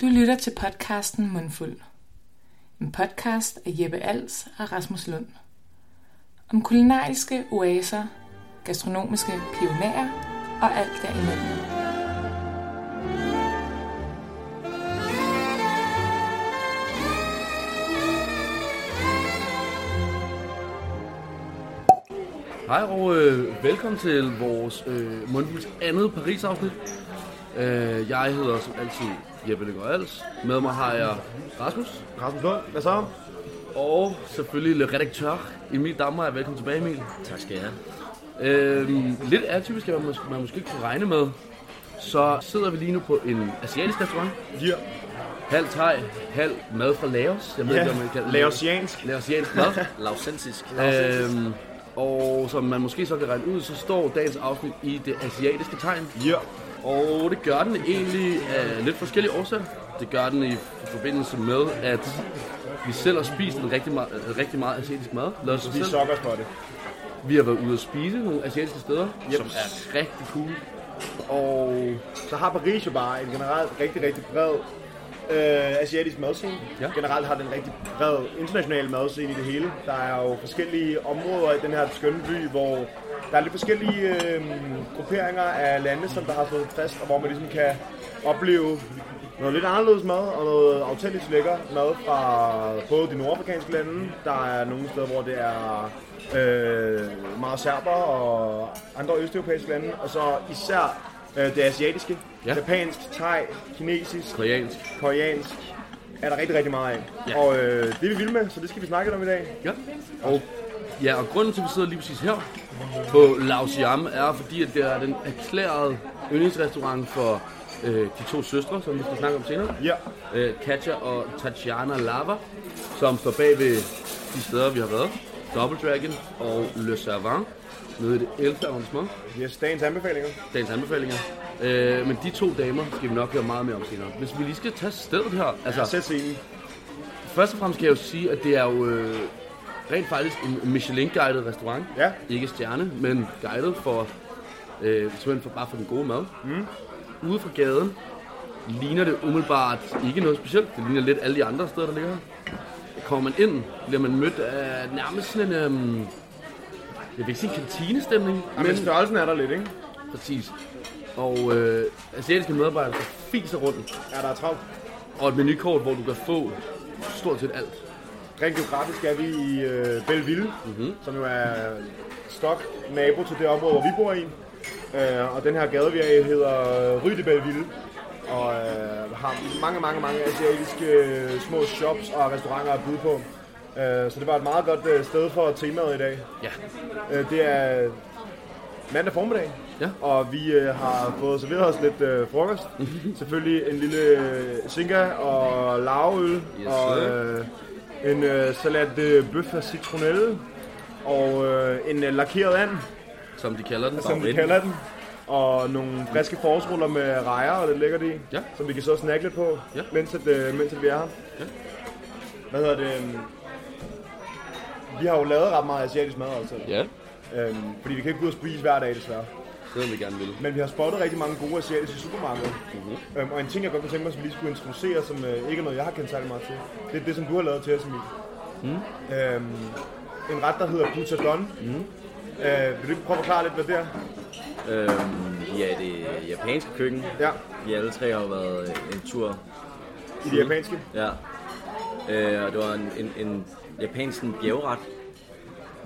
Du lytter til podcasten Mundfuld. En podcast af Jeppe Als og Rasmus Lund. Om kulinariske oaser, gastronomiske pionerer og alt derimellem. Hej og øh, velkommen til vores øh, Mundfulds andet Paris-afsnit. Øh, jeg hedder som altid Jeppe Lykker Als. Med mig har jeg Rasmus. Rasmus Lund, hvad så? Og selvfølgelig le redaktør Emil Dammer. Velkommen tilbage Emil. Tak skal jeg Øh, lidt atypisk, at man, mås- man måske ikke kunne regne med. Så sidder vi lige nu på en asiatisk restaurant. Ja. Halv thai, halv mad fra Laos. Jeg ved Ja, ikke, om man kan laosiansk. Laosiansk mad. Lausensisk. øhm, og som man måske så kan regne ud, så står dagens afsnit i det asiatiske tegn. Ja. Og det gør den egentlig af lidt forskellige årsager. Det gør den i forbindelse med, at vi selv har spist en rigtig meget, rigtig meget asiatisk mad. Lad os Vi selv. sokker på det. Vi har været ude at spise nogle asiatiske steder, Yep. som er rigtig cool. Og Så har Paris jo bare en generelt rigtig, rigtig bred øh, asiatisk madscene. Ja. Generelt har den en rigtig bred international madscene i det hele. Der er jo forskellige områder i den her skønne by, hvor der er lidt forskellige øh, grupperinger af lande, som der har fået fast, og hvor man ligesom kan opleve noget lidt anderledes mad og noget autentisk lækker mad fra både de nordafrikanske lande. Der er nogle steder, hvor det er øh, meget serber og andre østeuropæiske lande, og så især øh, det asiatiske, Ja. ja. japansk, thai, kinesisk, koreansk. koreansk, er der rigtig, rigtig meget af. Ja. Ja. Og øh, det er vi vilde med, så det skal vi snakke lidt om i dag. Ja. Og, ja, og grunden til, at vi sidder lige præcis her på Lao Siam, er fordi, at det er den erklærede yndlingsrestaurant for øh, de to søstre, som vi skal snakke om senere. Ja, øh, Katja og Tatjana Lava, som står bag ved de steder, vi har været. Double Dragon og Le Servant, nede i det 11. arrondissement. yes, dagens anbefalinger. Dagens anbefalinger. Øh, men de to damer skal vi nok høre meget mere om senere. Hvis vi lige skal tage stedet her, altså Sæt scenen. først og fremmest kan jeg jo sige, at det er jo øh, rent faktisk en Michelin-guided restaurant. Ja, Ikke stjerne, men guided for, øh, simpelthen for, bare for den gode mad. Mm. Ude fra gaden ligner det umiddelbart ikke noget specielt. Det ligner lidt alle de andre steder, der ligger her. Kommer man ind, bliver man mødt af nærmest sådan en, øhm, jeg vil ikke sige kantinestemning, men men størrelsen er der lidt, ikke? præcis. Og øh, asiatiske medarbejdere, der fiser rundt, Ja, der er travlt. og et menukort, hvor du kan få stort set alt. Rent geografisk er vi i øh, Belleville, mm-hmm. som jo er stok nabo til det område, hvor vi bor i. Øh, og den her gade, vi er i, hedder Rue de Belleville. Og øh, har mange, mange, mange asiatiske øh, små shops og restauranter at byde på. Øh, så det var et meget godt øh, sted for temaet i dag. Ja. Øh, det er mandag formiddag, Ja. og vi øh, har fået serveret os lidt øh, frokost. Selvfølgelig en lille øh, singa og lavøl, Yes, og øh, en øh, salat de bøf af citronelle, og øh, en øh, lakeret and, Som de kalder den. som vi kalder den. Og nogle friske forårsruller med rejer og lidt lækkert i, Ja. som vi kan så snakke lidt på, Ja. mens, at, øh, mens at vi er her. Ja. Hvad hedder det? øhm, Vi har jo lavet ret meget asiatisk mad, altså. Ja, Øhm, fordi vi kan ikke gå ud og spise hver dag, desværre. Det vil vi gerne vil. Men vi har spottet rigtig mange gode asiatiske supermarkeder. Mm-hmm. Øhm, og en ting, jeg godt kunne tænke mig, som vi lige skulle introducere, som øh, ikke er noget, jeg har kendt særlig meget til, det er det, som du har lavet til os, Emil. Mm. Øhm, en ret, der hedder Pizza Don. Mm. Øh, vil du prøve at forklare lidt, hvad det er? Øhm, ja, det er japanske køkken. Ja, Vi alle tre har været øh, en tur. i det japanske. Ja. Øh, og det var en, en, en japansk bjergret,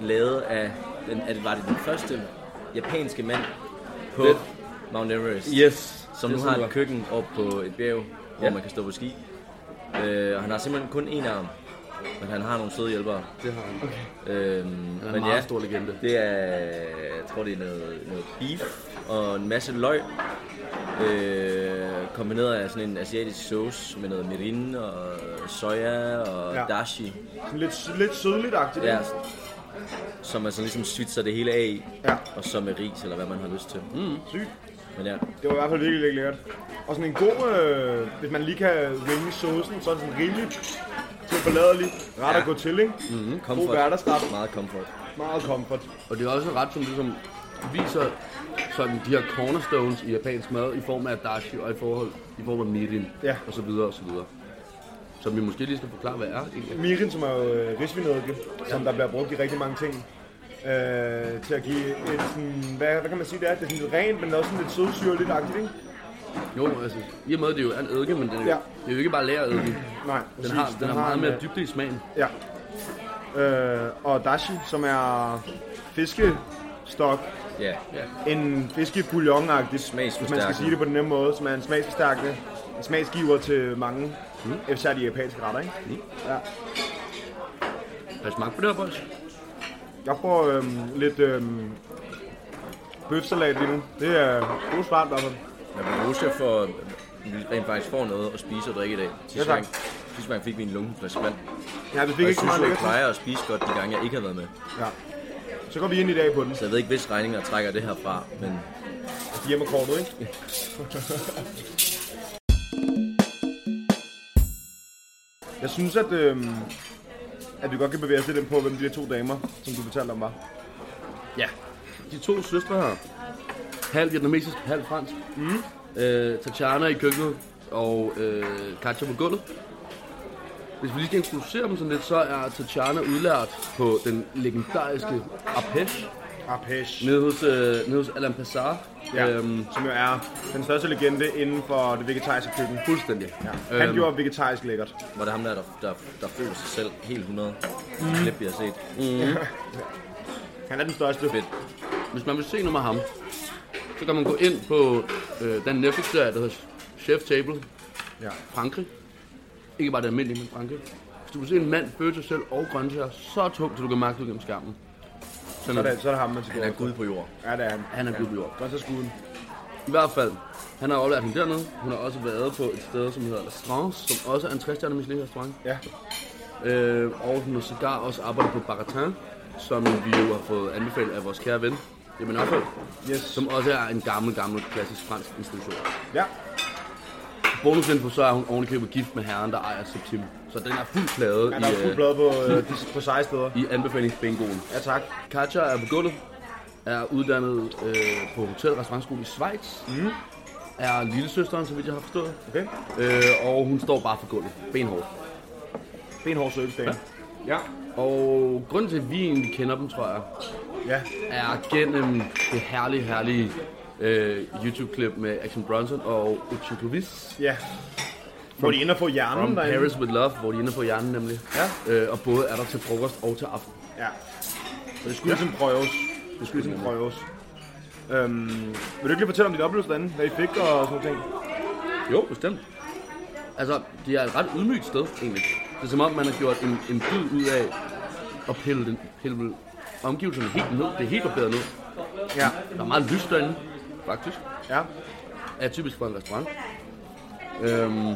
lavet af, den, at var det den første japanske mand på Det- Mount Everest. Yes. Som nu har et køkken op på et bjerg, hvor Ja. man kan stå på ski. Øh, og han har simpelthen kun én arm, men han har nogle søde hjælpere. Det har han. Okay. Øhm, Han er en men meget ja, stor legende. det er, jeg tror det er noget, noget beef og en masse løg. Øh, kombineret af sådan en asiatisk sauce med noget mirin og soja og Ja. dashi. Lidt, lidt sødligt-agtigt. Ja? Som man så ligesom switcher det hele af i. Ja. Og så med ris eller hvad man har lyst til. Mm. Sygt. Men ja, Det var i hvert fald virkelig, virkelig lækkert. Og sådan en god, øh, hvis man lige kan ringe saucen, så er det sådan rimelig til forladelig ret Ja. at gå til, ikke? mm, God comfort. hverdagsret. Meget comfort. Meget comfort. Og det er også en ret, som ligesom viser sådan de her cornerstones i japansk mad i form af dashi og i, forhold, i form af mirin Ja. og så videre og så videre. Som vi måske lige skal forklare, hvad er egentlig. Mirin, som er jo øh, risvinedike, som der bliver brugt i rigtig mange ting. Øh, til at give et sådan, hvad, hvad kan man sige det er? Det er sådan lidt rent, men også sådan lidt sødsyrligt-agtigt, ikke? Jo, altså, i og med, at det jo er en eddike, men det, er, Ja. det er jo ikke bare lærereddike. Nej, Den præcis. har, den har meget en, mere øh, dybde i smagen. Ja. Øh, og dashi, som er fiskestok, Ja, en fiskebouillon-agtigt, hvis man skal sige det på den nemme måde, som er en smagsforstærkende, en smagsgiver til mange, mm. de japanske retter, ikke? Mm. Ja. Har I smagt på det her, boys? Jeg får øhm, lidt øhm, bøfsalat lige nu. Det er god start i hvert fald. jeg vil rose jer for, at vi rent faktisk får noget at spise og drikke i dag. Sidste Ja, gang, sidste gang fik vi en lungenflaske vand. Ja, vi Og fik jeg ikke så meget jo, jeg lækkert. plejer at spise godt de gange, jeg ikke har været med. Ja. Så går vi ind i dag på den. Så jeg ved ikke, hvis regninger trækker det her fra, men Hjemmekortet, ikke? Jeg synes, at, øhm, at vi godt kan bevæge os lidt ind på, hvem de der to damer, som du fortalte om, var. Ja. De to søstre her. Halv vietnamesisk, halv fransk. Mm. Øh, Tatjana i køkkenet og øh, Katja på gulvet. Hvis vi lige skal introducere dem sådan lidt, så er Tatjana udlært på den legendariske Arpesh Arpesh. nede hos, øh, nede hos Alain Passar. Ja, Øhm, som jo er den største legende inden for det vegetariske køkken. fuldstændig. Ja. Han gjorde vegetarisk lækkert. var det ham der, der, der, der følte sig selv helt 100. Mm. Klip, vi har set. Han er den største. Fedt. Hvis man vil se noget med ham, så kan man gå ind på øh, den Netflix-serie, der hedder Chef Table Ja. Frankrig. Ikke bare det almindelige, men Frankrig. Hvis du vil se en mand føde sig selv og grøntsager så tungt, så du kan mærke det gennem skærmen. Så Sådan er det, så er det ham, man skal Han er gud på jord. Ja, det er han. Han er gud på jord. Godt så skuden. I hvert fald, han har oplært hende dernede. Hun har også været på et sted, som hedder La Strance, som også er en 60 Michelin restaurant. Ja. Øh, og hun har sågar også arbejdet på Baratin, som vi jo har fået anbefalet af vores kære ven, Jamen Ophold, Yes. som også er en gammel, gammel klassisk fransk institution. Ja. Bonusinfo, så er hun ovenikøbet gift med herren, der ejer Septim. Så den er fuldt plade Han har i, fuld øh, blad på, øh, de- på seje steder. i anbefalingsbingoen. Ja, tak. Katja er gulvet, er uddannet øh, på hotel- og restaurantskole i Schweiz. Mm. Er lillesøsteren, så vidt jeg har forstået. Okay. Øh, og hun står bare for gulvet. Benhårdt. Benhård service dame. Ja. Og grunden til, at vi egentlig kender dem, tror jeg, Ja. er gennem det herlige, herlige øh, YouTube-klip med Action Bronson og Uchi Clovis. Ja. Hvor de ender på hjernen From derinde. Paris with Love, hvor de er inde på hjernen nemlig. Ja. Øh, og både er der til frokost og til aften. Ja. Så det skulle ligesom prøves. Det skulle ligesom prøves. Øhm, vil du ikke lige fortælle om dit oplevelse derinde? Hvad I fik og sådan noget ting? Jo, bestemt. Altså, det er et ret ydmygt sted, egentlig. Det er som om, man har gjort en, en dyd ud af at pille, den, pille omgivelserne helt ned. Det er helt barberet ned. Ja. Der er meget lys derinde, faktisk. Ja. er typisk for en restaurant. Øhm,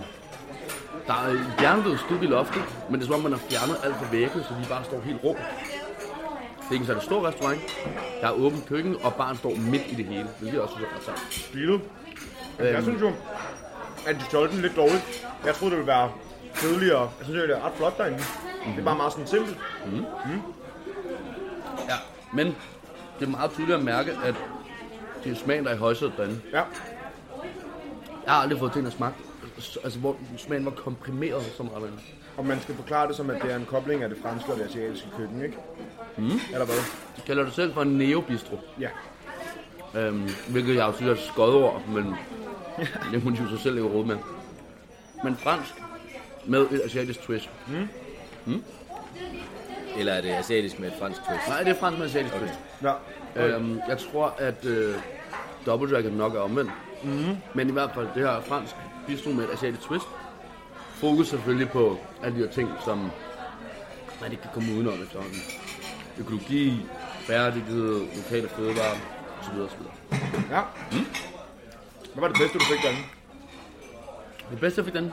der er jerndød stub i loftet, men det er som om, man har fjernet alt fra væggene, så de bare står helt rå. Det er ikke en særlig stor restaurant. Der er åbent køkken, og baren står midt i det hele, hvilket også er ret sejt. Stilet. Jeg Øhm. synes jo, at de solgte den lidt dårligt. Jeg troede, det ville være kedeligere. Jeg synes, det er ret flot derinde. Det er bare meget sådan simpelt. Ja, men det er meget tydeligt at mærke, at det er smagen, der er i højsædet derinde. Ja. Jeg har aldrig fået ting at smage, altså hvor smagen var komprimeret så meget. derinde. Og man skal forklare det som, at det er en kobling af det franske og det asiatiske køkken, ikke? Mm. Eller hvad? De kalder det selv for en neobistro. Ja. Øhm, hvilket jeg jo synes er skodord, men det må de jo sig selv ikke råd med. Men fransk med et asiatisk twist. Eller er det asiatisk med et fransk twist? Nej, det er fransk med asiatisk twist. Ja. Øhm, jeg tror, at øh, Double Dragon nok er omvendt. Mm-hmm. Men i hvert fald, det her er fransk bistro med et asiatisk twist. Fokus selvfølgelig på alle de her ting, som man ikke kan komme udenom efterhånden. Økologi, bæredygtighed, lokale fødevarer osv. osv. Ja. Mm. Hvad var det bedste, du fik derinde? Det bedste, jeg fik den,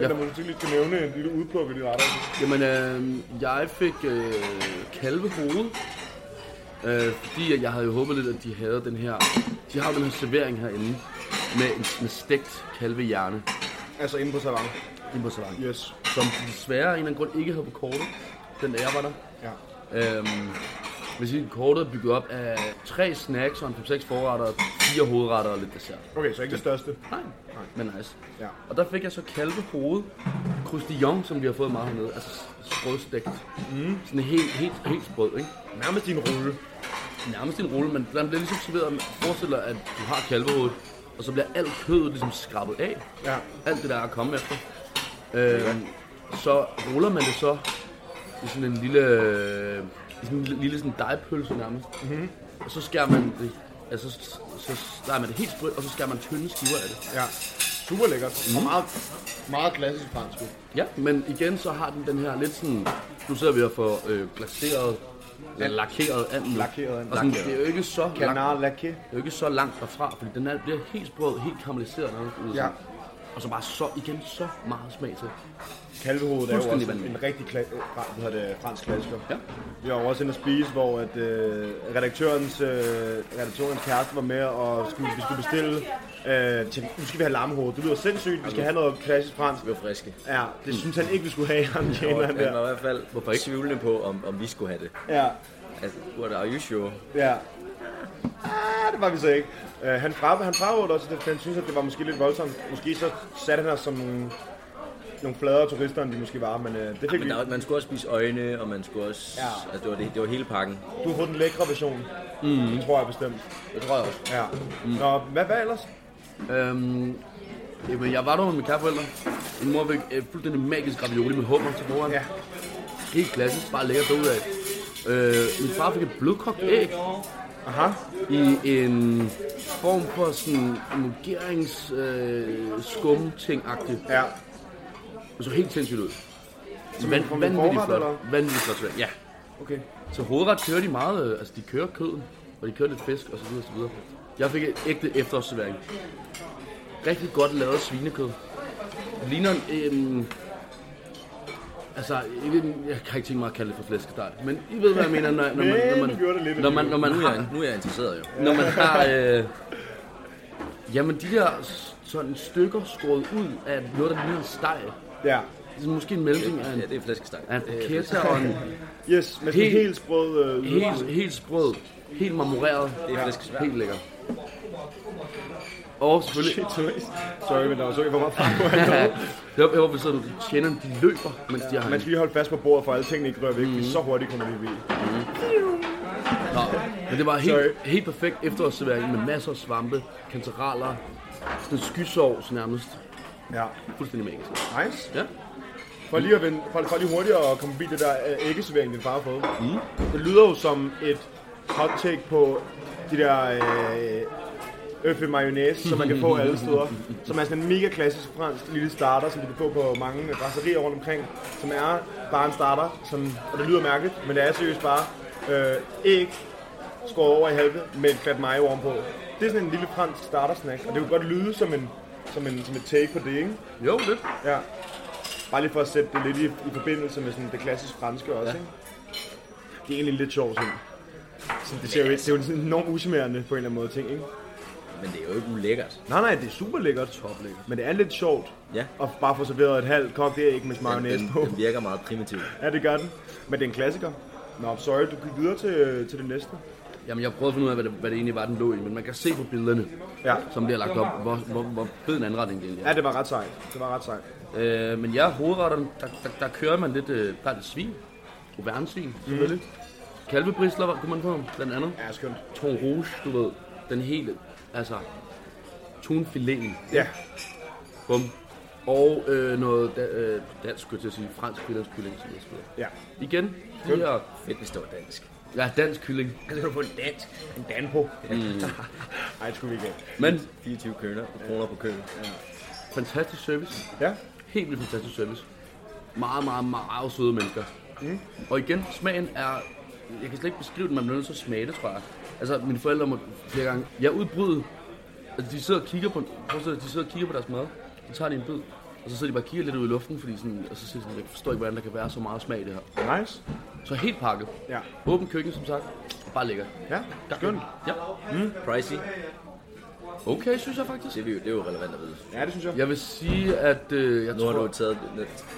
Ja. Eller måske lige skal nævne en lille udpluk af de retter. Jamen, øh, jeg fik øh, kalvehoved, øh, fordi jeg havde jo håbet lidt, at de havde den her, de har jo den her servering herinde, med, en, med stegt kalvehjerne Altså inde på salon. inde på salon, Yes. som desværre af en eller anden grund ikke havde på kortet, den da jeg var der. Ja. Øhm, Hvis I kortet er bygget op af tre snacks og en 5-6 forretter, fire hovedretter og lidt dessert. Okay, så ikke det største. Nej, men nice. Ja. Og der fik jeg så kalvehoved, croustillon, som vi har fået meget hernede, altså sprødstegt. Mm. Sådan helt, helt, helt sprød, ikke? Nærmest din rulle. Nærmest en rulle, men den bliver ligesom serveret, forestil dig, at du har kalvehovedet, og så bliver alt kødet ligesom skrabet af. Ja. Alt det der er at komme efter. Øhm, så ruller man det så i sådan en lille, sådan en lille, sådan dejpølse nærmest. Mm-hmm. Og så skærer man det, altså så, så leger man det helt sprødt, og så skærer man tynde skiver af det. Ja. Super lækkert. Mm. Og meget, meget klassisk fransk. Ja, men igen så har den den her lidt sådan, nu sidder vi og får øh, glaseret, eller lakeret and nu. Lakeret and. Og sådan, det er jo ikke så langt, Canard laqué. det er jo ikke så langt derfra, fordi den er, bliver helt sprød, helt karamelliseret ud. Ja. Og så bare så, igen så meget smag til. Kalvehovedet er jo også en, rigtig kla- øh, hvad det, fransk klassiker. Ja. Vi var også inde at spise, hvor at, øh, redaktørens, øh, redaktørens kæreste var med, og skulle, vi skulle bestille øh, til, nu skal vi have lammehoved. Det lyder sindssygt, vi skal have noget klassisk fransk. Vi var friske. Ja, det synes han ikke, vi skulle have, ham Og tjeneren han var i hvert fald Hvorfor ikke? tvivlende på, om, om vi skulle have det. Ja, Altså, what are you sure? ja. Ah, det var vi så ikke. Uh, han fra, han også, at han synes, at det var måske lidt voldsomt. Måske så satte han os som nogle, fladere turister, end de måske var, men uh, det fik Men vi. der, man skulle også spise øjne, og man skulle også... Ja. Altså, det var, det, det var hele pakken. Du har fået den lækre version. Mm. Det tror jeg bestemt. Det tror jeg også. Ja. Mm. Nå, hvad, hvad ellers? Øhm, jamen, jeg var der med mine kæreforældre. Min mor fik øh, fuldstændig magisk ravioli med hummer til foran. Ja. Helt klassisk, bare lækkert derudad. Øh, min far fik et blødkogt æg Aha. i en form for sådan emulgerings øh, skum ting agtigt Ja. Det så helt sindssygt ud. Så van, vanvittigt flot. Vanvittigt flot svær. Ja. Okay. Så hovedret kører de meget, øh, altså de kører køden, og de kører lidt fisk og så videre og så videre. Jeg fik et ægte efterårsservering. Rigtig godt lavet svinekød. Det ligner en, øhm, altså, jeg, ved, jeg kan ikke tænke mig at kalde det for flæskesteg, men I ved, hvad jeg mener, når, når man, når man, når man, når man Nu er jeg, nu er jeg interesseret jo. når man har, øh, jamen de der sådan stykker skåret ud af noget, der ligner en steg. Ja. Det er måske en mellemting af en, Ja, det er flæskesteg. af en porchetta og en Yes, med sådan Helt- helt, helt sprød øh, helt, helt sprød, helt marmoreret. Det er flæskesteg. Helt lækker. Og selvfølgelig... Shit, sorry. Men der var så ikke for meget franco. Jeg håber, vi sidder, tjenerne de løber, mens de har Man skal lige holde fast på bordet, for alle tingene ikke rører væk. Mm. Så hurtigt kommer de i bil. Nå, men det var helt, Sorry. helt perfekt efterårsservering med masser af svampe, kantereller, sådan en skysovs nærmest. Ja. Fuldstændig magisk. Nice. Ja. For lige, at vende, for, for lige hurtigt at komme forbi det der øh, æggeservering, din far har fået. Mm. Det lyder jo som et hot take på de der øh, øffe mayonnaise, som man kan få alle steder. Som er sådan en mega klassisk fransk lille starter, som du kan få på mange brasserier rundt omkring. Som er bare en starter, som, og det lyder mærkeligt, men det er seriøst bare øh, æg skåret over i halve med et klat mayo ovenpå. Det er sådan en lille fransk startersnack, og det kunne godt lyde som, en, som, en, som et take på det, ikke? Jo, lidt. Ja. Bare lige for at sætte det lidt i, i forbindelse med sådan det klassisk franske også, ja. ikke? Det er egentlig lidt sjovt sådan. Så det, ser jo, det er jo sådan enormt usimmerende på en eller anden måde ting, ikke? Men det er jo ikke ulækkert. Nej, nej, det er super lækkert. Top lækkert. Men det er lidt sjovt Ja. at bare få serveret et halvt kogt æg med mayonnaise den, på. den virker meget primitiv. Ja, det gør den. Men det er en klassiker. Nå, sorry, du gik videre til, til det næste. Jamen, jeg prøvede at finde ud af, hvad det, hvad det egentlig var, den lå i, men man kan se på billederne, Ja. som bliver lagt op, hvor, hvor, hvor fed en anretning det egentlig er. Ja, det var ret sejt. Det var ret sejt. Øh, men ja, hovedretterne, der, der, der kører man lidt, øh, der er lidt svin, aubergnesvin, selvfølgelig. Mm. Kalvebrisler kunne man få, blandt andet. Ja, skønt. Thon rouge, du ved, den hele, altså, tunfileten, Ja, bum. Og øh, noget da, øh, dansk, skulle jeg til at sige, fransk frilandskylling, som jeg spiller. ja. Igen, de her, Fedt, hvis det var dansk. Ja, dansk kylling. Kan du få en dansk? En danpo? Mm. Ej, det skulle vi ikke. Men 24 køner, kroner på køen. fantastisk service. Ja, Helt vildt fantastisk service. Meget, meget, meget søde mennesker. Mm. Og igen, smagen er... Jeg kan slet ikke beskrive den, man bliver nødt til at smage det, tror jeg. Altså, mine forældre må flere gange... Jeg udbryder... Altså, de sidder og kigger på... Prøv de sidder og kigger på deres mad. Så tager de en bid. Og så sidder de bare og kigger lidt ud i luften, fordi sådan... Og så siger de sådan, jeg forstår ikke, hvordan der kan være så meget smag i det her. nice. Så helt pakket. Ja, Åben køkken, som sagt. Og bare lækker. ja. skønt. Ja. Pricey. Okay, synes jeg faktisk. Det er, jo, det er jo relevant at vide. Ja, det synes jeg. Jeg vil sige, at øh, jeg Nu har tror... du taget,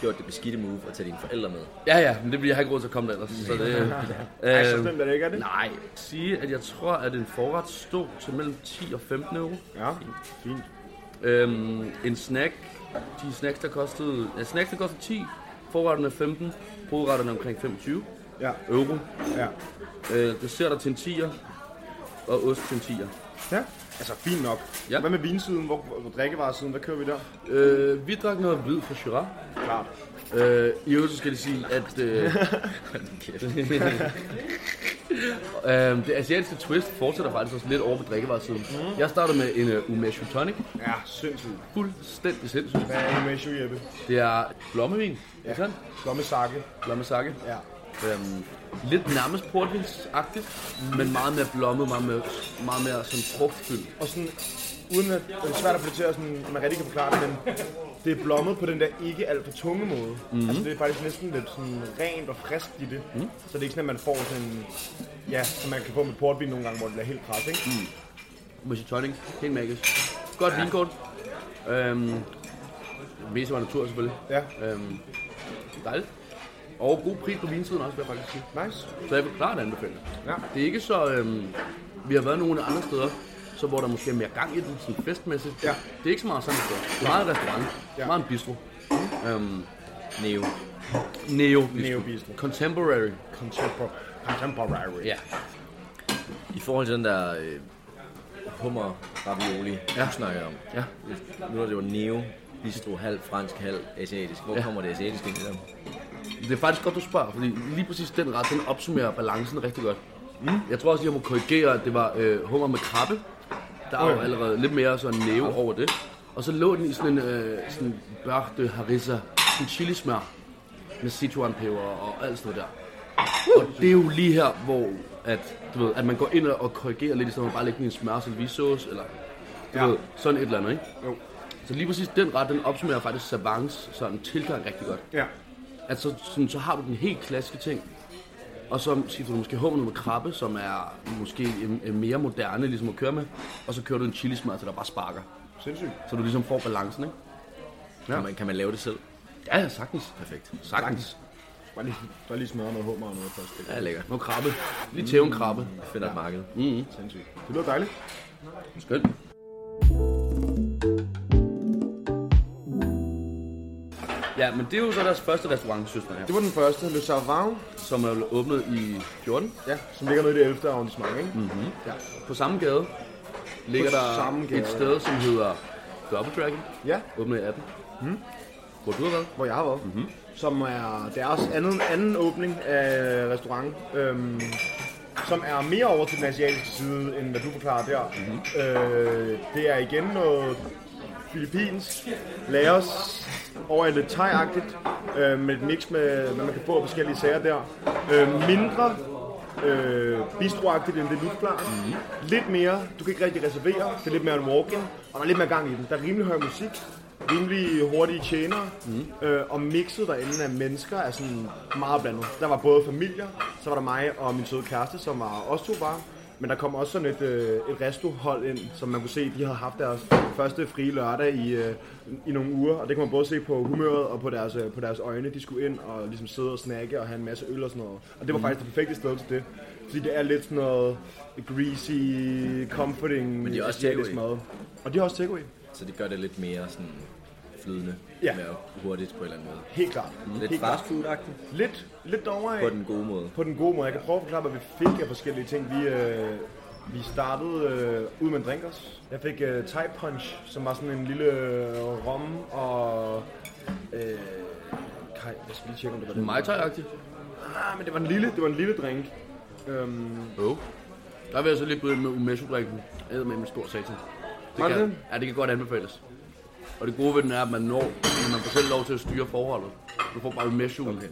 gjort det beskidte move at tage dine forældre med. Ja, ja, men det bliver jeg har ikke råd til at komme der ellers. Så det, øh, Ej, så slemt er det ikke, er det? Nej, sige, at jeg tror, at en forret stod til mellem 10 og 15 euro. Ja, fint. Øhm, en snack, de snacks, der kostede, ja, snacks, der kostede 10, forretterne 15, hovedretterne omkring 25 Ja, euro. ja. Øh, desserter til en 10'er, og ost til en 10'er. Ja, altså fint nok. Ja. Hvad med vinsiden? Hvor, hvor drikkevaresiden? Hvad kører vi der? Øh, vi drak noget hvid fra Shiraz. Klart. Øh, I øvrigt skal det sige, at øh, øh, det asiatiske twist fortsætter faktisk også lidt over på drikkevaresiden. Mm. Jeg startede med en uh, umeshu tonic. Ja, sindssygt. Fuldstændig sindssygt. Hvad er det med Shu Jeppe? Det er blommevin, ja. Lommesake. Blommesake. Ja. Øhm, lidt nærmest portvinsagtigt, mm. men meget mere blommet, meget mere, meget mere sådan frugtfyldt. Og sådan, uden at det er svært at få det til at sådan, man rigtig kan forklare det, men det er blommet på den der ikke alt for tunge måde. Mm-hmm. Altså det er faktisk næsten lidt sådan rent og frisk i det. Mm. Så det er ikke sådan, at man får sådan en, ja, som man kan få med portvin nogle gange, hvor det bliver helt kras, ikke? Mm. Mushy tonic, helt magisk. Godt ja. vinkort. Øhm, mest var natur selvfølgelig. Ja, Øhm, dejligt. Og god pris på vinsiden også, vil jeg faktisk sige. nice. Så jeg vil klart anbefale det. Ja. Det er ikke så... Øhm, vi har været nogle andre steder, så hvor der måske er mere gang i den, sådan festmæssigt. Ja. Det er ikke så meget sådan et sted. Det er meget restaurant. Ja. Meget en bistro. Øhm, Neo. neo bistro. Neo-bistro. Contemporary. Contemporary. Contemporary. Ja. I forhold til den der øh, hummer ravioli, ja. du snakker om. Ja. Nu er det jo Neo, bistro, halv fransk, halv asiatisk. Hvor Ja. ja. kommer det asiatiske ind i dem? Det er faktisk godt, du spørger, fordi lige præcis den ret, den opsummerer balancen rigtig godt. Mm. Jeg tror også, jeg må korrigere, at det var øh, hummer med krabbe. Der er jo allerede lidt mere sådan næve over det. Og så lå den i sådan en øh, sådan de harissa, sådan chilismør med Sichuan-peber og alt sådan noget der. Og det er jo lige her, hvor at, du ved, at man går ind og korrigerer lidt, i stedet for bare at lægge den i en smør servicesauce, eller du Ja. ved, sådan et eller andet, ikke? Jo. Så lige præcis den ret, den opsummerer faktisk Savants sådan tilgang rigtig godt. Ja. At så, sådan, så har du den helt klassiske ting, og så skifter du måske hummer med krabbe, som er måske en, en mere moderne ligesom at køre med, og så kører du en chilismør, så der bare sparker. Sindssygt. Så du ligesom får balancen, ikke? Ja. Kan man, kan man lave det selv? Ja, ja, sagtens. Perfekt. Sagtens. Bare lige, bare lige smøre noget hummer og noget først. Ja, lækkert. Noget krabbe. Lige tæve en krabbe. Jeg finder et marked. Sindssygt. Det lyder dejligt. Skønt. Ja, men det er jo så deres første restaurant, søsterne her, Det var den første, Le Savant, som er åbnet i 14. ja, som ligger nede i det 11. arrondissement, ikke? Mm. Ja. På samme gade ligger På der samme gade. et sted, som hedder Double Dragon, Ja, åbnet i 18. Mm. Hvor du har været. hvor jeg har været. Mm-hmm. Som er deres anden, anden åbning af restaurant. Øhm, som er mere over til den asiatiske side, end hvad du forklarer der. Mm-hmm. Øh, det er igen noget filippinsk, Laos, over i lidt thai øh, med et mix med, hvad man kan få af forskellige sager der. Øh, mindre øh, bistroagtigt end det forklarer. Mm-hmm. Lidt mere, du kan ikke rigtig reservere, det er lidt mere en walk-in, og der er lidt mere gang i den. Der er rimelig høj musik, rimelig hurtige tjenere, mm. øh, og mixet derinde af mennesker er sådan meget blandet. Der var både familier, så var der mig og min søde kæreste, som var os to bare. Men der kom også sådan et, øh, et restohold ind, som man kunne se, de havde haft deres første frie lørdag i, øh, i nogle uger. Og det kunne man både se på humøret og på deres, øh, på deres øjne. De skulle ind og ligesom sidde og snakke og have en masse øl og sådan noget. Og det var faktisk det perfekte sted til det. Fordi det er lidt sådan noget greasy, comforting, Men de er også mad. Og de har også takeaway. Så det gør det lidt mere sådan flydende. Ja. Mere hurtigt på en eller anden måde. Helt klart. Lidt Helt klart. fast food-agtigt. Lidt, lidt af. På den gode måde. På den gode måde. Jeg kan prøve at forklare, hvad vi fik af forskellige ting. Vi, øh, vi startede øh, ud med en drink også. Jeg fik øh, Thai Punch, som var sådan en lille øh, rom og... Øh, kaj, jeg skal lige tjekke, om det var det. Mai Tai-agtigt. Ah, men det var en lille, det var en lille drink. Øhm, Jo. Der vil jeg så lige byde med umeshu-drikken. Æd med en stor satan. Det kan, det? ja, det kan godt anbefales. Og det gode ved den er, at man når, at man får selv lov til at styre forholdet. Du får bare umeshu okay.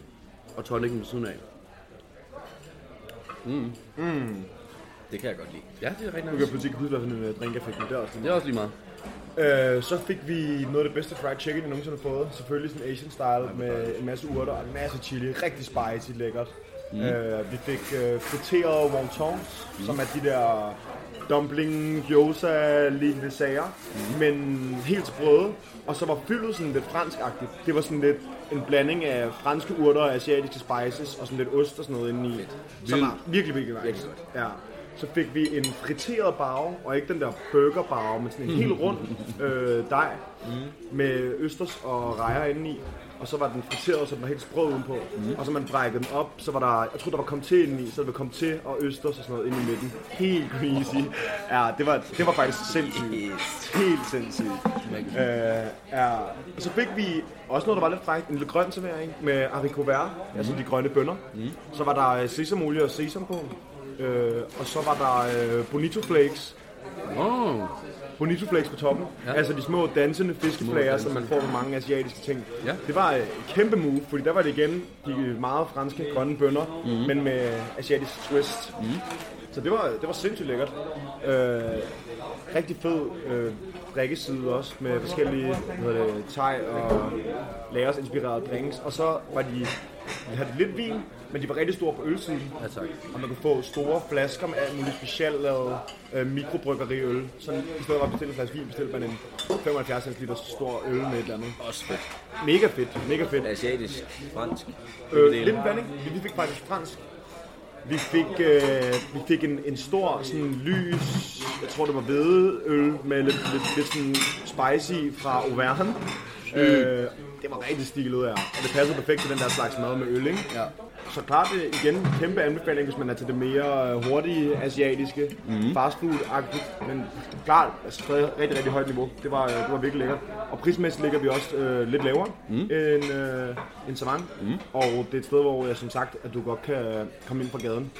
og tonicen ved siden af. Det kan jeg godt lide. Ja, det er rigtig nu kan ikke huske, hvad for en øh, drink jeg fik, men det er også Det lige er også lige meget. Øh, så fik vi noget af det bedste fried chicken, jeg nogensinde har fået. Selvfølgelig sådan Asian style med en masse urter og en masse chili. Rigtig spicy, lækkert. Mm. Øh, vi fik øh, friterede wontons, mm. som er de der dumpling, gyoza, lignende sager, mm. men helt sprøde. Og så var fyldet sådan lidt franskagtigt. Det var sådan lidt en blanding af franske urter, asiatiske spices og sådan lidt ost og sådan noget indeni. Som var virkelig, virkelig nice. Ja. Så fik vi en friteret bag, og ikke den der burger men sådan en helt rund øh, dej med østers og rejer indeni. Og så var den friteret, så den var helt sprød udenpå. Mm. Og så man brækkede den op, så var der, jeg tror der var kommet til indeni, så der var til og østers og sådan noget ind i midten. Helt crazy. Ja, det var, det var faktisk sindssygt. Helt sindssygt. Øh, ja. Og så fik vi også noget, der var lidt frækt, en lidt grøn servering med haricot vert, mm. altså de grønne bønner. Mm. Så var der øh, sesamolie og sesam på. Øh, og så var der øh, bonito flakes, Oh. bonito flakes på toppen. Ja. Altså de små dansende fiskeflager, som man får med mange asiatiske ting. Ja. Det var øh, et kæmpe move, fordi der var det igen de meget franske grønne bønner, mm. men med asiatisk twist. Mm. Så det var, det var sindssygt lækkert. Øh, rigtig fed øh, drikkeside også, med forskellige hvad det, thai og lagers inspirerede drinks. Og så var de, de havde lidt vin, men de var rigtig store på ølsiden. Ja, tak. Og man kunne få store flasker med alt muligt specielt lavet øh, mikrobryggeriøl. Så i stedet for at bestille en flaske vin, bestilte man en 75 liter stor øl med et eller andet. Også fedt. Mega fedt, mega fedt. Asiatisk, fransk. Øh, lidt en blanding. Vi- fik faktisk fransk. Vi fik, øh, vi fik en, en stor sådan lys, jeg tror det var hvedeøl med lidt, lidt, lidt sådan spicy fra Auvergne. Øh, det var rigtig stilet ud af, og det passede perfekt til den der slags mad med øl, ikke? Ja. Så klart igen kæmpe anbefaling, hvis man er til det mere øh, hurtige asiatiske, mm. fastfood-agtigt, men klart altså stadig rigtig, rigtig højt niveau. Det var, øh, det var virkelig lækkert. Og prismæssigt ligger vi også øh, lidt lavere mm. end, øh, end Savang. Mm. Og det er et sted, hvor jeg som sagt, at du godt kan komme ind fra gaden.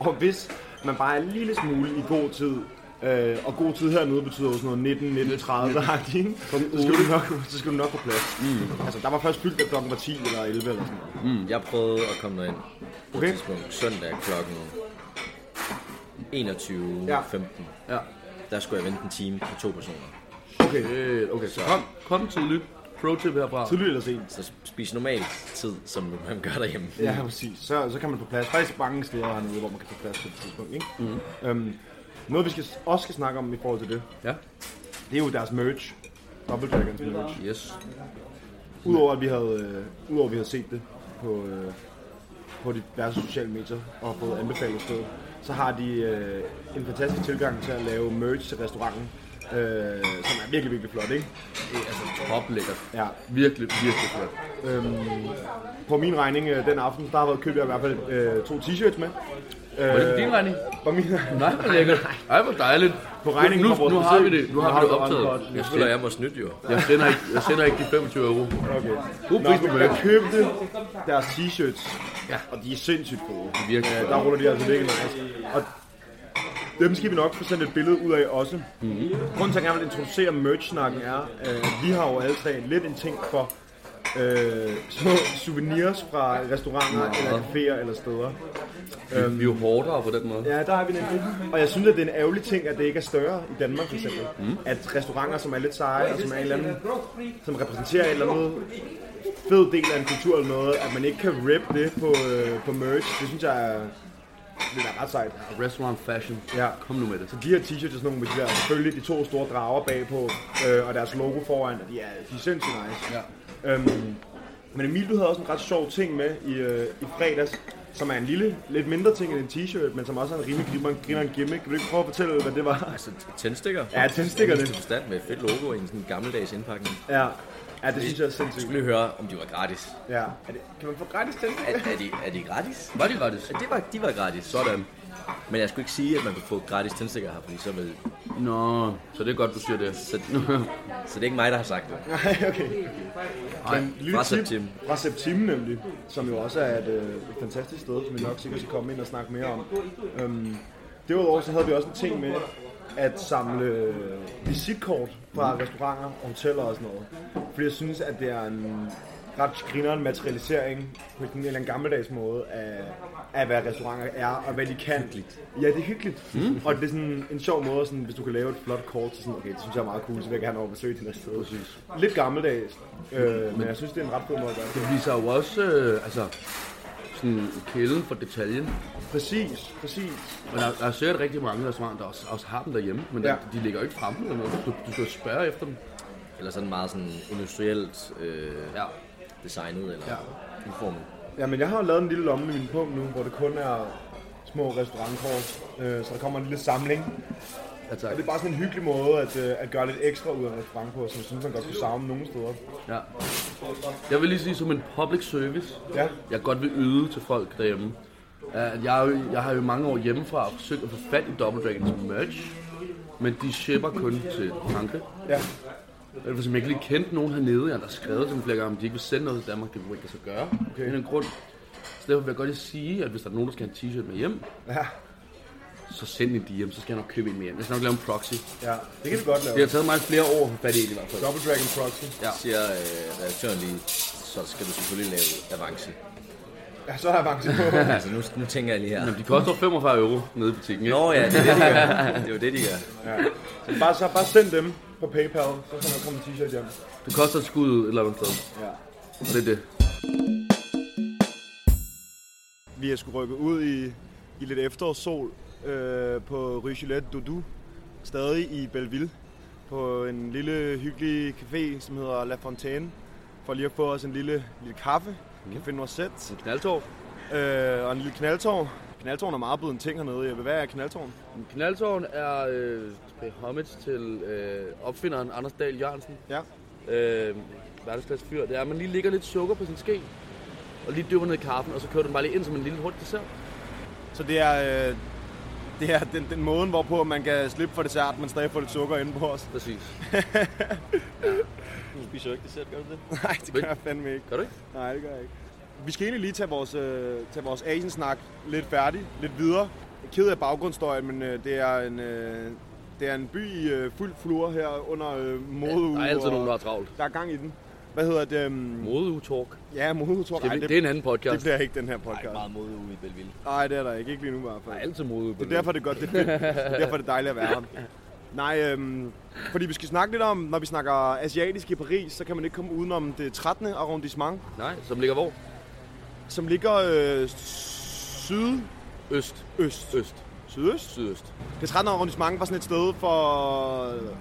Og hvis man bare er en lille smule i god tid, øh, og god tid hernede betyder jo sådan noget 19, 19, 30 ikke? så, skal du nok, så skal du nok på plads. Mm. Altså, der var først fyldt, da klokken var 10 eller 11 eller sådan noget. Mm, jeg prøvede at komme derind på Okay. et tidspunkt søndag klokken 21.15. Ja. Ja. Der skulle jeg vente en time på to personer. Okay, Øh, okay, så kom, kom tidligt. Pro tip herfra. tidligt eller sent. Så spis normal tid, som man gør derhjemme. Ja, præcis. Så, så kan man få plads. Faktisk mange steder hernede, hvor man kan få plads på et tidspunkt. Ikke? Mm. Øhm, noget, vi skal, også skal snakke om i forhold til det, Ja. det er jo deres merch. Double Dragons merch. Yes. Udover at vi havde, øh, udover at vi havde set det på, øh, på diverse sociale medier og fået anbefalet stedet, så har de øh, en fantastisk tilgang til at lave merch til restauranten, øh, som er virkelig, virkelig flot, ikke? Det er altså top lækkert. Ja. Virkelig, virkelig flot. Øhm, på min regning øh, den aften, der har været købt jeg i hvert fald øh, to t-shirts med. Øh, Var det på din regning? På min Nej, hvor lækkert. Ej, hvor dejligt. På regningen nu, vores nu har vi det, nu har vi det optaget. Jeg føler, jeg må snyde jo. Jeg sender ikke, jeg sender ikke de 25 euro. Okay. God pris på jeg købte deres t-shirts, Ja. og de er sindssygt gode. Virkelig Øh, flot. der ruller de altså virkelig nice. Og dem skal vi nok få sendt et billede ud af også. Mhm. Mm-hmm. Grunden til, at jeg gerne vil introducere merch-snakken er, øh, at vi har jo alle tre lidt en ting for øh, små souvenirs fra restauranter eller caféer eller steder. Vi er jo hårdere på den måde. Ja, der har vi nemlig. Og jeg synes, at det er en ærgerlig ting, at det ikke er større i Danmark, for eksempel. Mm. At restauranter, som er lidt seje, og som, er en eller anden, som repræsenterer en eller anden fed del af en kultur eller noget, at man ikke kan rip det på, øh, på merch, det synes jeg er, det er ret sejt. Restaurant fashion. Ja. Kom nu med det. Så de her t-shirts er sådan nogle med de der, selvfølgelig de to store drager bagpå, øh, og deres logo foran, og de er, de er sindssygt nice. Ja. Øhm, men Emil, du havde også en ret sjov ting med i, øh, i fredags, som er en lille, lidt mindre ting end en t-shirt, men som også er en rimelig glimmer, griner en gimmick. Vil du ikke prøve at fortælle, hvad det var? Altså, tændstikker. Ja, tændstikkerne. Til forstand med et fedt logo i en sådan gammeldags indpakning. Ja, ja det synes jeg er sindssygt. skulle lige høre, om de var gratis. Ja. Er det, kan man få gratis Er, tændstikker? er, de, er de gratis? Var det gratis? Ja, det var, de var gratis. Sådan. Men jeg skulle ikke sige, at man kunne få gratis tændstikker her, fordi så vil... Nå, så det er godt, du siger det. Så, så det er ikke mig, der har sagt det. Nej, okay. Nej, lille fra tip Septim. Fra Septim nemlig, som jo også er et, øh, et fantastisk sted, som vi nok sikkert skal komme ind og snakke mere om. Øhm, derudover så havde vi også en ting med at samle øh, visitkort fra restauranter og hoteller og sådan noget. Fordi jeg synes, at det er en ret grineren materialisering på en eller anden gammeldags måde af, af hvad restauranter er og hvad de kan. Hyggeligt. Ja, det er hyggeligt. Mm. Og det er sådan en sjov måde, sådan, hvis du kan lave et flot kort, så sådan, okay, det synes jeg er meget cool, så vil jeg gerne over besøge det der sted. Præcis. Lidt gammeldags, øh, men jeg synes, det er en ret god måde at gøre det. Det viser jo også, øh, altså, sådan kæden for detaljen. Præcis, præcis. Men der, der er sikkert rigtig mange restauranter, der også, også har dem derhjemme, men ja. Ja. de, de ligger jo ikke fremme eller noget. Du, du skal spørge efter dem. Eller sådan meget sådan industrielt øh, Ja. designet eller ja. udformet. Ja, men jeg har jo lavet en lille lomme i min punkt nu, hvor det kun er små restaurantkort, øh, så der kommer en lille samling. Ja, tak. Og det er bare sådan en hyggelig måde at, øh, at gøre lidt ekstra ud af en restaurant på, som jeg synes, man godt kunne savne nogle steder. Ja. Jeg vil lige sige som en public service, Ja, jeg godt vil yde til folk derhjemme. at Jeg, jeg har jo mange år hjemmefra forsøgt at få fat i Double Dragons merch, men de shipper kun til Frankrig. ja, Det er, jeg ikke lige kendte nogen hernede, jeg har skrevet til dem flere gange, om de ikke vil sende noget til Danmark, det vil ikke sig gøre. Okay. Det er en grund. Så derfor vil jeg godt lige sige, at hvis der er nogen, der skal have en t-shirt med hjem, ja, så send en DM, så skal jeg nok købe en med hjem. Jeg skal nok lave en proxy. ja. Det kan vi godt Det har lave. taget mig flere år at få fat i det i hvert fald. Double Dragon Proxy. Ja. Siger øh, redaktøren lige, så skal du selvfølgelig lave avance. Ja, så har jeg avance på. altså nu, nu tænker jeg lige her. Men de koster 45 euro nede i butikken, ikke? Nå ja, det er det, de gør. Det er jo det, de gør. Ja. Så bare, så bare send dem på PayPal, så kan der komme en t-shirt hjem. Det koster et skud et eller andet sted. Ja. Og det er det. Vi er skulle rykke ud i, i lidt efterårssol øh, på Rue Gillette Doudou, stadig i Belleville, på en lille hyggelig café, som hedder La Fontaine, for lige at få os en lille, lille kaffe, Café Noisette, En knaldtår. øh, og en lille knaldtårn. Knaldtårn er meget blevet en ting hernede. Hvad er knaldtårn? Knaldtårn er øh, homage til øh, opfinderen Anders Dahl Jørgensen. Ja. Øh, verdensklasse fyr. Det er, at man lige lægger lidt sukker på sin ske, og lige dypper ned i kaffen, og så kører du den bare lige ind som en lille hurtig dessert. Så det er, øh, det er den, den måde, hvorpå man kan slippe for dessert, men stadig få lidt sukker inde på os. Præcis. Du spiser jo ikke dessert, gør du det? Nej, det kan jeg fandme ikke. Gør du ikke? Nej, det gør jeg ikke. Vi skal egentlig lige tage vores, øh, tage vores Asian-snak lidt færdig, lidt videre. Jeg er ked af baggrundsstøjen, men øh, det, er en, øh, det er en by i øh, fuld flur her under øh, modeuge. Der er altid og nogen, der har travlt. Der er gang i den. Hvad hedder det? Um, Modeuge-talk. ja, modeuge, tror Det, det, det er en anden det podcast. bliver ikke den her Der er podcast. meget mode ude i Belleville. Nej, det er der ikke. Ikke lige nu i hvert Der fald. er altid modeuge. Det er derfor, det er godt. Det er, det er derfor, det er dejligt at være her. Nej, øhm, fordi vi skal snakke lidt om, når vi snakker asiatisk i Paris, så kan man ikke komme udenom det 13. arrondissement, Nej, som ligger hvor? Som ligger øh, sydøst. Øst. Øst. Sydøst? Sydøst. Det 13. arrondissement var sådan et sted for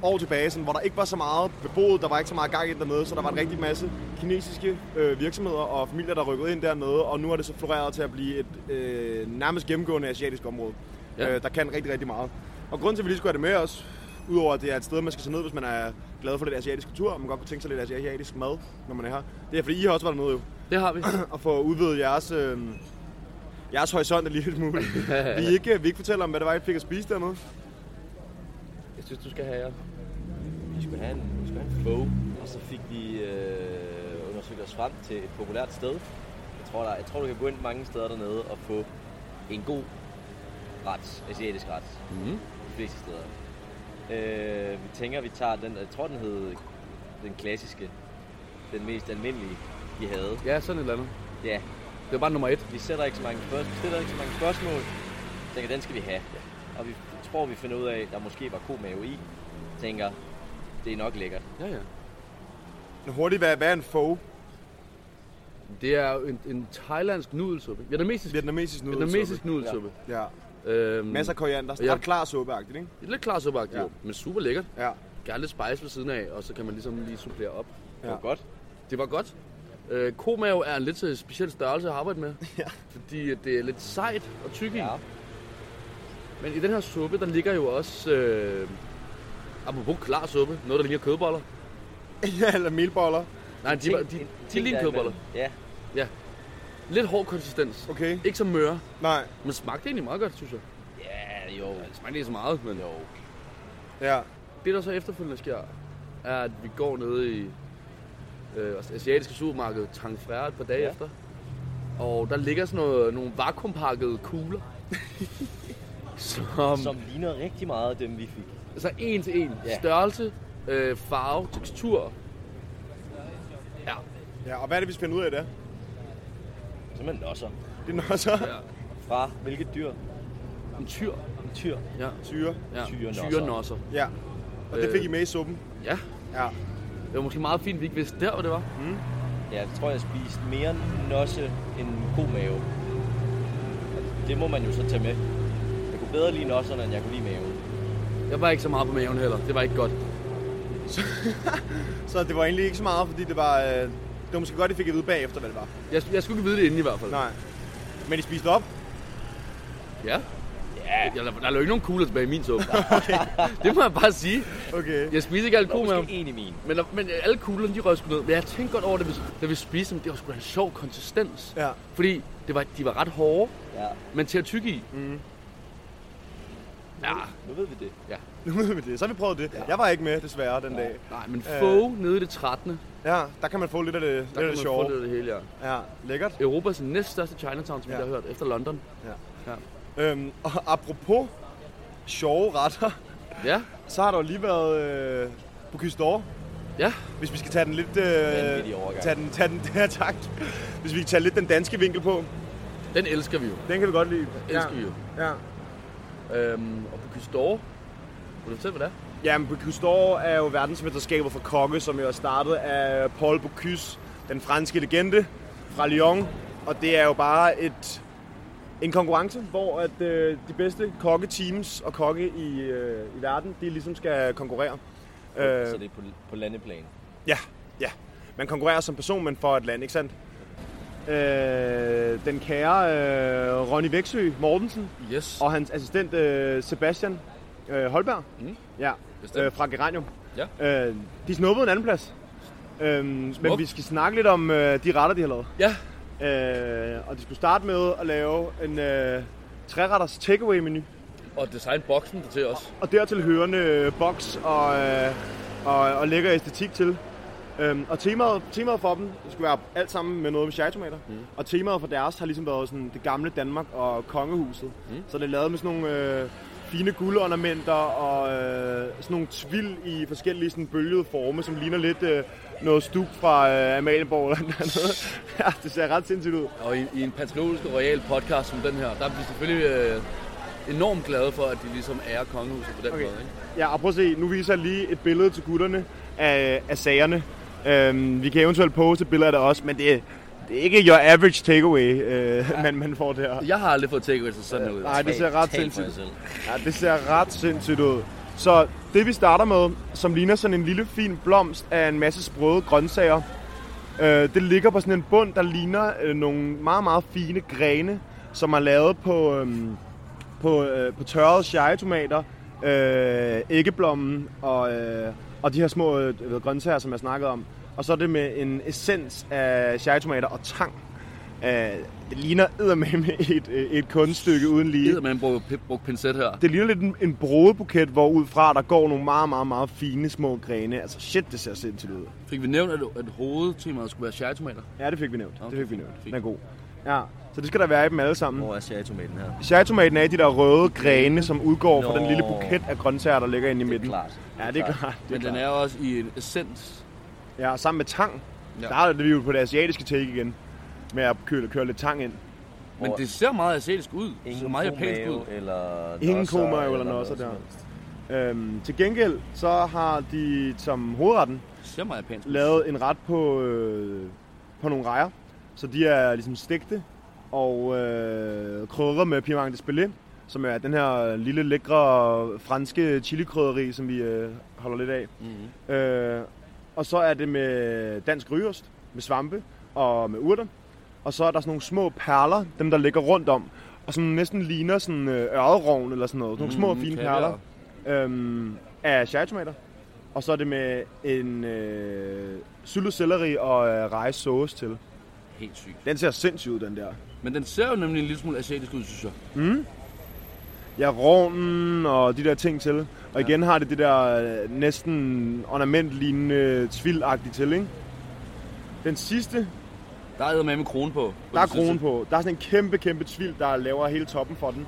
år tilbage, sådan, hvor der ikke var så meget beboet, der var ikke så meget gang i dernede, så der var en rigtig masse kinesiske øh, virksomheder og familier, der rykkede ind dernede, og nu er det så floreret til at blive et øh, nærmest gennemgående asiatisk område, ja. øh, der kan rigtig, rigtig meget. Og grunden til, at vi lige skulle have det med os, udover at det er et sted, man skal tage ned, hvis man er glad for lidt asiatisk kultur, og man godt kunne tænke sig lidt asiatisk mad, når man er her. Det er fordi, I har også været dernede jo, Det har vi. og få udvidet jeres, øh, jeres horisont en lille smule. vi, ikke, vi ikke fortælle om, hvad det var, I fik at spise dernede? Jeg synes, du skal have jer. Vi skulle have en, vi skulle have en flow, og så fik vi øh, undersøgt os frem til et populært sted. Jeg tror, der, jeg tror, du kan gå ind mange steder dernede og få en god ret, asiatisk ret, Mm. de fleste steder. Øh, vi tænker, vi tager den, jeg tror, den hed den klassiske, den mest almindelige, vi havde. Ja, sådan et eller andet. Ja, Det var bare nummer et. vi sætter ikke så mange spørgsmål, vi stiller ikke så mange spørgsmål. Jeg tænker, den skal vi have. Og vi tror, vi finder ud af, at der måske var komave i. Tænker, det er nok lækkert. Ja, ja. Men Hurtigt, hvad, hvad er en pho? Det er jo en, en thailandsk nudelsuppe. Vietnamesisk, Vietnamesisk nudelsuppe. vietnamesisk nudelsuppe. Ja. Øhm, Masser af koriander. Ja. Ret klar suppeagtigt, ikke? Det er lidt klar suppeagtigt, Ja. ja. men super lækkert. Ja. Gerne lidt spice ved siden af, og så kan man ligesom lige supplere op. Det Ja. var godt. Det var godt. Øh, komave er en lidt speciel størrelse at arbejde med. Ja. Fordi det er lidt sejt og tyk i. Ja. Men i den her suppe, der ligger jo også... Øh, apropos klar suppe, noget der ligner kødboller. ja, eller melboller. Nej, de, de, de, de ligner kødboller. Ja, Lidt hård konsistens. Okay. Ikke så møre, Nej. men smagte egentlig meget godt, synes jeg. ja, jo. Det smagte ikke så meget, men Jo. Ja. det der så efterfølgende sker, er, at vi går ned i øh, asiatiske supermarked Tang Frère et par dage Ja. efter. Og der ligger sådan noget, nogle vakuumpakkede kugler. som, Som ligner rigtig meget af dem, vi fik. altså en til en. Ja. Størrelse, øh, farve, tekstur. Ja. Ja, og hvad er det, vi skal finde ud af der? Simpelthen nosser. Det er noget så ja. Fra hvilket dyr? En tyr. En tyr. Ja. syre. ja. Tyrenosser. Tyrenosser. Ja. Og det Øh. fik I med i suppen. Ja. Ja. Det var måske meget fint, vi ikke vidste der, hvad det var. Ja, jeg tror, jeg spiste mere nosse end god mave. det må man jo så tage med. Jeg kunne bedre lide nosserne, end jeg kunne lide maven. Jeg var ikke så meget på maven heller. Det var ikke godt. Så det var egentlig ikke så meget, fordi det var... Øh, det var måske godt, at I fik at vide bagefter, hvad det var. Jeg, jeg skulle ikke vide det inden i hvert fald. Nej. Men I spiste op? Ja. Ja, Jeg, der lå ikke nogen kugler tilbage i min suppe. okay. Det må jeg bare sige. Okay. Jeg spiste ikke var ko med måske en i min. men, men alle kuglerne, de røg sgu ned. Men jeg tænkte godt over det, hvis- da vi spiste dem. Det var sgu da en sjov konsistens. Ja. Fordi det var, de var ret hårde, Ja, men til at tygge i. Mm. Ja. nu ved vi det. ja. Nu ved vi det. Så har vi prøvet det. Jeg var ikke med, desværre, den dag. Nej, men Øh. få nede i det 13. Ja, der kan man få lidt af det, Der lidt kan af man det få sjove. lidt af det hele, ja. Ja, lækkert. Europas næststørste Chinatown, som ja. Ja. jeg har hørt, efter London. Øhm, og apropos sjove retter, Ja, så har der jo lige været øh, Bocuse d'Or. ja. Hvis vi skal tage den lidt... Øh, tage den, tage den, ja, tak. Hvis vi kan tage lidt den danske vinkel på, Den elsker vi jo. den kan vi godt lide. Elsker vi jo. Ja. Øhm, og på Custore, vil du fortælle, hvad det er? Jamen, Bocuse d'Or er jo verdensmesterskabet for kokke, som jo er startet af Paul Bocuse, den franske legende fra Lyon. Og det er jo bare et, en konkurrence, hvor at, øh, de bedste kokketeams og kokke i, øh, i verden, de ligesom skal konkurrere. Øh, Så det er på, på landeplan. Ja, ja. Man konkurrerer som person, men for et land, ikke sandt? Øh, den kære øh, Ronny Væksø Mortensen Yes. og hans assistent øh, Sebastian øh, Holberg Mm. ja, Bestemt. øh, fra Geranium. Ja. Øh, de snuppede en anden plads. Øh, men vi skal snakke lidt om øh, de retter, de har lavet. Ja, Øh, og de skulle starte med at lave en øh, træretters takeaway-menu. og design boksen til os. Og dertil hørende øh, boks og, øh, og, og lækker æstetik til. Øhm, og temaet, temaet for dem skulle være alt sammen med noget med chai-tomater. Mm. Og temaet for deres har ligesom været sådan det gamle Danmark og kongehuset. Mm. Så det er lavet med sådan nogle øh, fine guldornamenter og øh, sådan nogle tvil i forskellige sådan bølgede forme, som ligner lidt øh, noget stuk fra øh, Amalienborg eller noget. ja, det ser ret sindssygt ud. Og i, i en patriotisk og royal podcast som den her, der er vi selvfølgelig øh, enormt glade for, at de ligesom ærer kongehuset på den Okay. måde. Ikke? Ja, og prøv at se, nu viser jeg lige et billede til gutterne af, af sagerne. Øhm, vi kan eventuelt poste et billede af det også, men det, det er ikke your average takeaway, øh, man, man får der. Jeg har aldrig fået takeaway til sådan ud. Nej, det ser ret sindssygt selv. Ja, det ser ret sindssygt ud. Så det vi starter med, som ligner sådan en lille fin blomst af en masse sprøde grøntsager, øh, det ligger på sådan en bund, der ligner øh, nogle meget, meget fine grene, som er lavet på, øh, på, øh, på tørrede cherrytomater, øh, æggeblommen og, øh, og de her små øh, jeg ved, grøntsager, som jeg snakkede om. Og så er det med en essens af cherrytomater og tang. Øh, det ligner eddermame et, øh, et kunststykke uden lige. Gider man bruge, bruge pincet her. Det ligner lidt en, en brodebuket, hvor ud fra der går nogle meget, meget, meget fine små grene. Altså shit, det ser sindssygt ud. Fik vi nævnt, at, at hovedtemaet skulle være cherrytomater? Ja, det fik vi nævnt. Okay, det fik vi nævnt. fint. Den er god. Ja, så det skal der være i dem alle sammen. Hvor er cherrytomaten her? Cherrytomaten er de der røde grene, som udgår fra Nå. den lille buket af grøntsager, der ligger inde i Det er midten. klart. Ja, det er klart. Det Men er den klart. er også i en essens. Ja, sammen med tang. Ja. Der er det vi jo på det asiatiske take igen. Med at køre, køre lidt tang ind. Men det ser meget asiatisk ud. Det ser Ingen meget japansk ud. eller Ingen nosser komaer eller noget der. Øhm, til gengæld, så har de som hovedretten ser meget japansk ud. lavet en ret på, øh, på nogle rejer. Så de er ligesom stegte og øh, krydret med piment d'espelette, som er den her lille lækre franske chilikrydderi, som vi øh, holder lidt af. Mm-hmm. Øh, og så er det med dansk rygeost, med svampe og med urter. Og så er der sådan nogle små perler, dem der ligger rundt om, og som næsten ligner sådan øh, ørredrovn eller sådan noget. Nogle små Mm, fine kaviar. perler øhm, af cherrytomater. Og så er det med en øh, syltet selleri og øh, rejes sauce til. Helt sygt. Den ser sindssygt ud, den der. Men den ser jo nemlig en lille smule asiatisk ud, synes jeg. Ja, rovnen og de der ting til. Og igen har det det der øh, næsten ornamentlignende tvildagtigt til, ikke? Den sidste, Der er med med krone på. på der er kronen på. Der er sådan en kæmpe, kæmpe tvil, der laver hele toppen for den.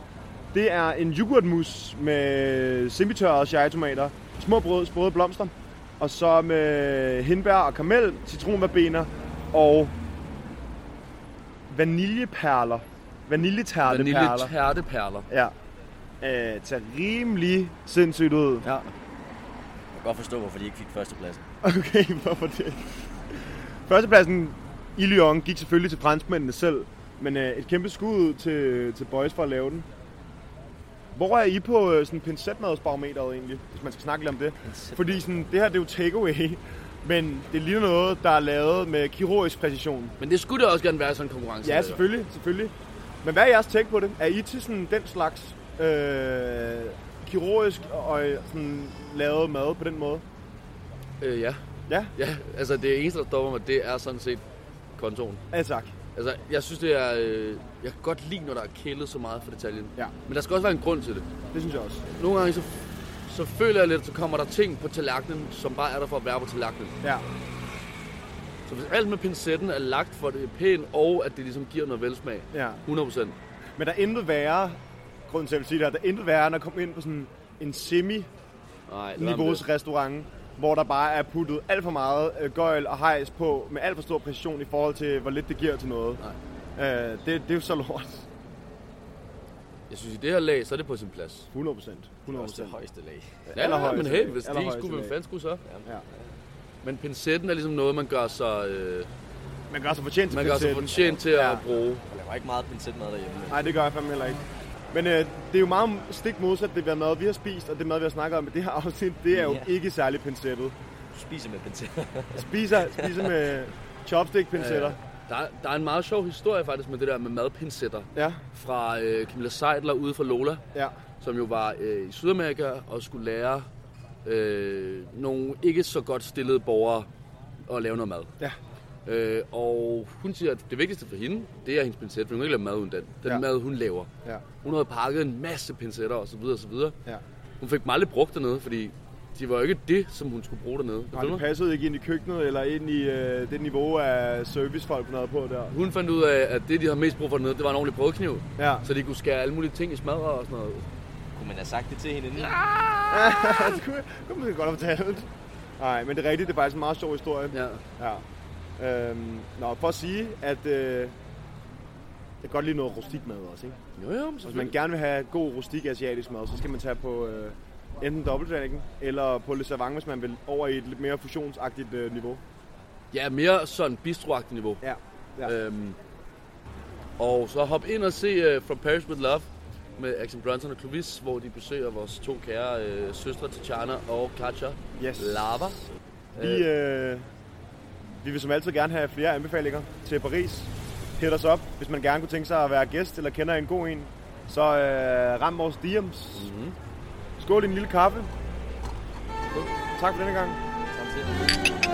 Det er en yoghurtmus med semitørrede cherrytomater, små brød, sprøde blomster, og så med hindbær og karamel, citronverbener og vaniljeperler. Vaniljetærteperler. Vaniljetærteperler. Ja. Øh, ser rimelig sindssygt ud. Ja. Jeg kan godt forstå, hvorfor de ikke fik førstepladsen. Okay, hvorfor det? Førstepladsen i Lyon gik selvfølgelig til franskmændene selv, Men øh, et kæmpe skud ud til, til boys for at lave den. Hvor er I på øh, sådan pincetmadsbarometeret egentlig, hvis man skal snakke lidt om det? Fordi sådan, det her det er jo takeaway, men det ligner noget, der er lavet med kirurgisk præcision. Men det skulle da også gerne være sådan en konkurrence. Ja, selvfølgelig, selvfølgelig. Men hvad er jeres take på det? Er I til sådan den slags øh, kirurgisk og øh, sådan lavet mad på den måde? Øh, ja. Ja, ja. Altså det eneste, der stopper mig, det er sådan set kontoren. ja tak. Altså, jeg synes, det er... Øh, jeg kan godt lide, når der er kælet så meget for detaljen. Ja. Men der skal også være en grund til det. Det synes jeg også. Nogle gange, så, så føler jeg lidt, så kommer der ting på tallerkenen, som bare er der for at være på tallerkenen. Ja, Så hvis alt med pincetten er lagt for det pænt, og at det ligesom giver noget velsmag, ja. 100%. Men der er intet værre, grunden til at sige det her, der er intet værre, end at komme ind på sådan en semi Nej, niveaus restaurant, hvor der bare er puttet alt for meget øh, gøjl og hejs på, med alt for stor præcision i forhold til, hvor lidt det giver til noget. Nej. Øh, det, det er jo så lort. Jeg synes, i det her lag, så er det på sin plads. 100 procent. 100 Også det procent. højeste lag. Ja, Allerhøjeste men hey, hvis det ikke skulle, hvem fanden skulle så? Ja. Men pincetten er ligesom noget, man gør sig, øh, Man gør sig fortjent til man gør sig fortjent til Ja. at bruge. Jeg laver ikke meget pincetmad derhjemme. Nej, det gør jeg fandme heller ikke. Men øh, det er jo meget stik modsat det der mad, vi har spist, og det mad, vi har snakket om i det her afsnit, det er jo Ja. ikke særlig pincettet. Spiser med pincet. Spiser, spiser med chopstick-pincetter. Der, er, der er en meget sjov historie faktisk med det der med madpincetter. Ja, Fra øh, Camilla Seidler ude fra Lola, ja, som jo var øh, i Sydamerika og skulle lære øh, nogle ikke så godt stillede borgere at lave noget mad. ja. Øh, og hun siger, at det vigtigste for hende, det er hendes pincet, for hun kan ikke lave mad uden den. Den Ja. ja. mad, hun laver. ja, Hun havde pakket en masse pincetter og så videre og så videre. ja. Hun fik dem aldrig brugt dernede, fordi de var jo ikke det, som hun skulle bruge dernede. Nej, det passede ikke ind i køkkenet, eller ind i øh, det niveau af servicefolk, hun havde på der. Hun fandt ud af, at det, de havde mest brug for dernede, det var en ordentlig brødkniv. Ja, Så de kunne skære alle mulige ting i smadre og sådan noget. Kunne man have sagt det til hende inden? det kunne, det kunne man godt have fortalt. Nej, men det er rigtigt, det er faktisk en meget sjov historie. Ja. Ja. Øhm, nå, for at sige, at øh, jeg kan godt lide noget rustik mad også, ikke? Jo, jo, Hvis man gerne vil have god rustik asiatisk mad, så skal man tage på øh, enten Dragon eller på Le Savang, hvis man vil over i et lidt mere fusionsagtigt øh, niveau. Ja, mere sådan bistroagtigt niveau. Ja. ja. Øhm, og så hop ind og se uh, From Paris With Love med Action Bronson og Clovis, hvor de besøger vores to kære øh, søstre, Tatjana og Katja Yes. Lava. Vi, øh, vi vil som altid gerne have flere anbefalinger til Paris. Hit os op, hvis man gerne kunne tænke sig at være gæst eller kender en god en. Så øh, ram vores DM's. Mhm. Skål i en lille kaffe. Tak for denne gang. Samtidig.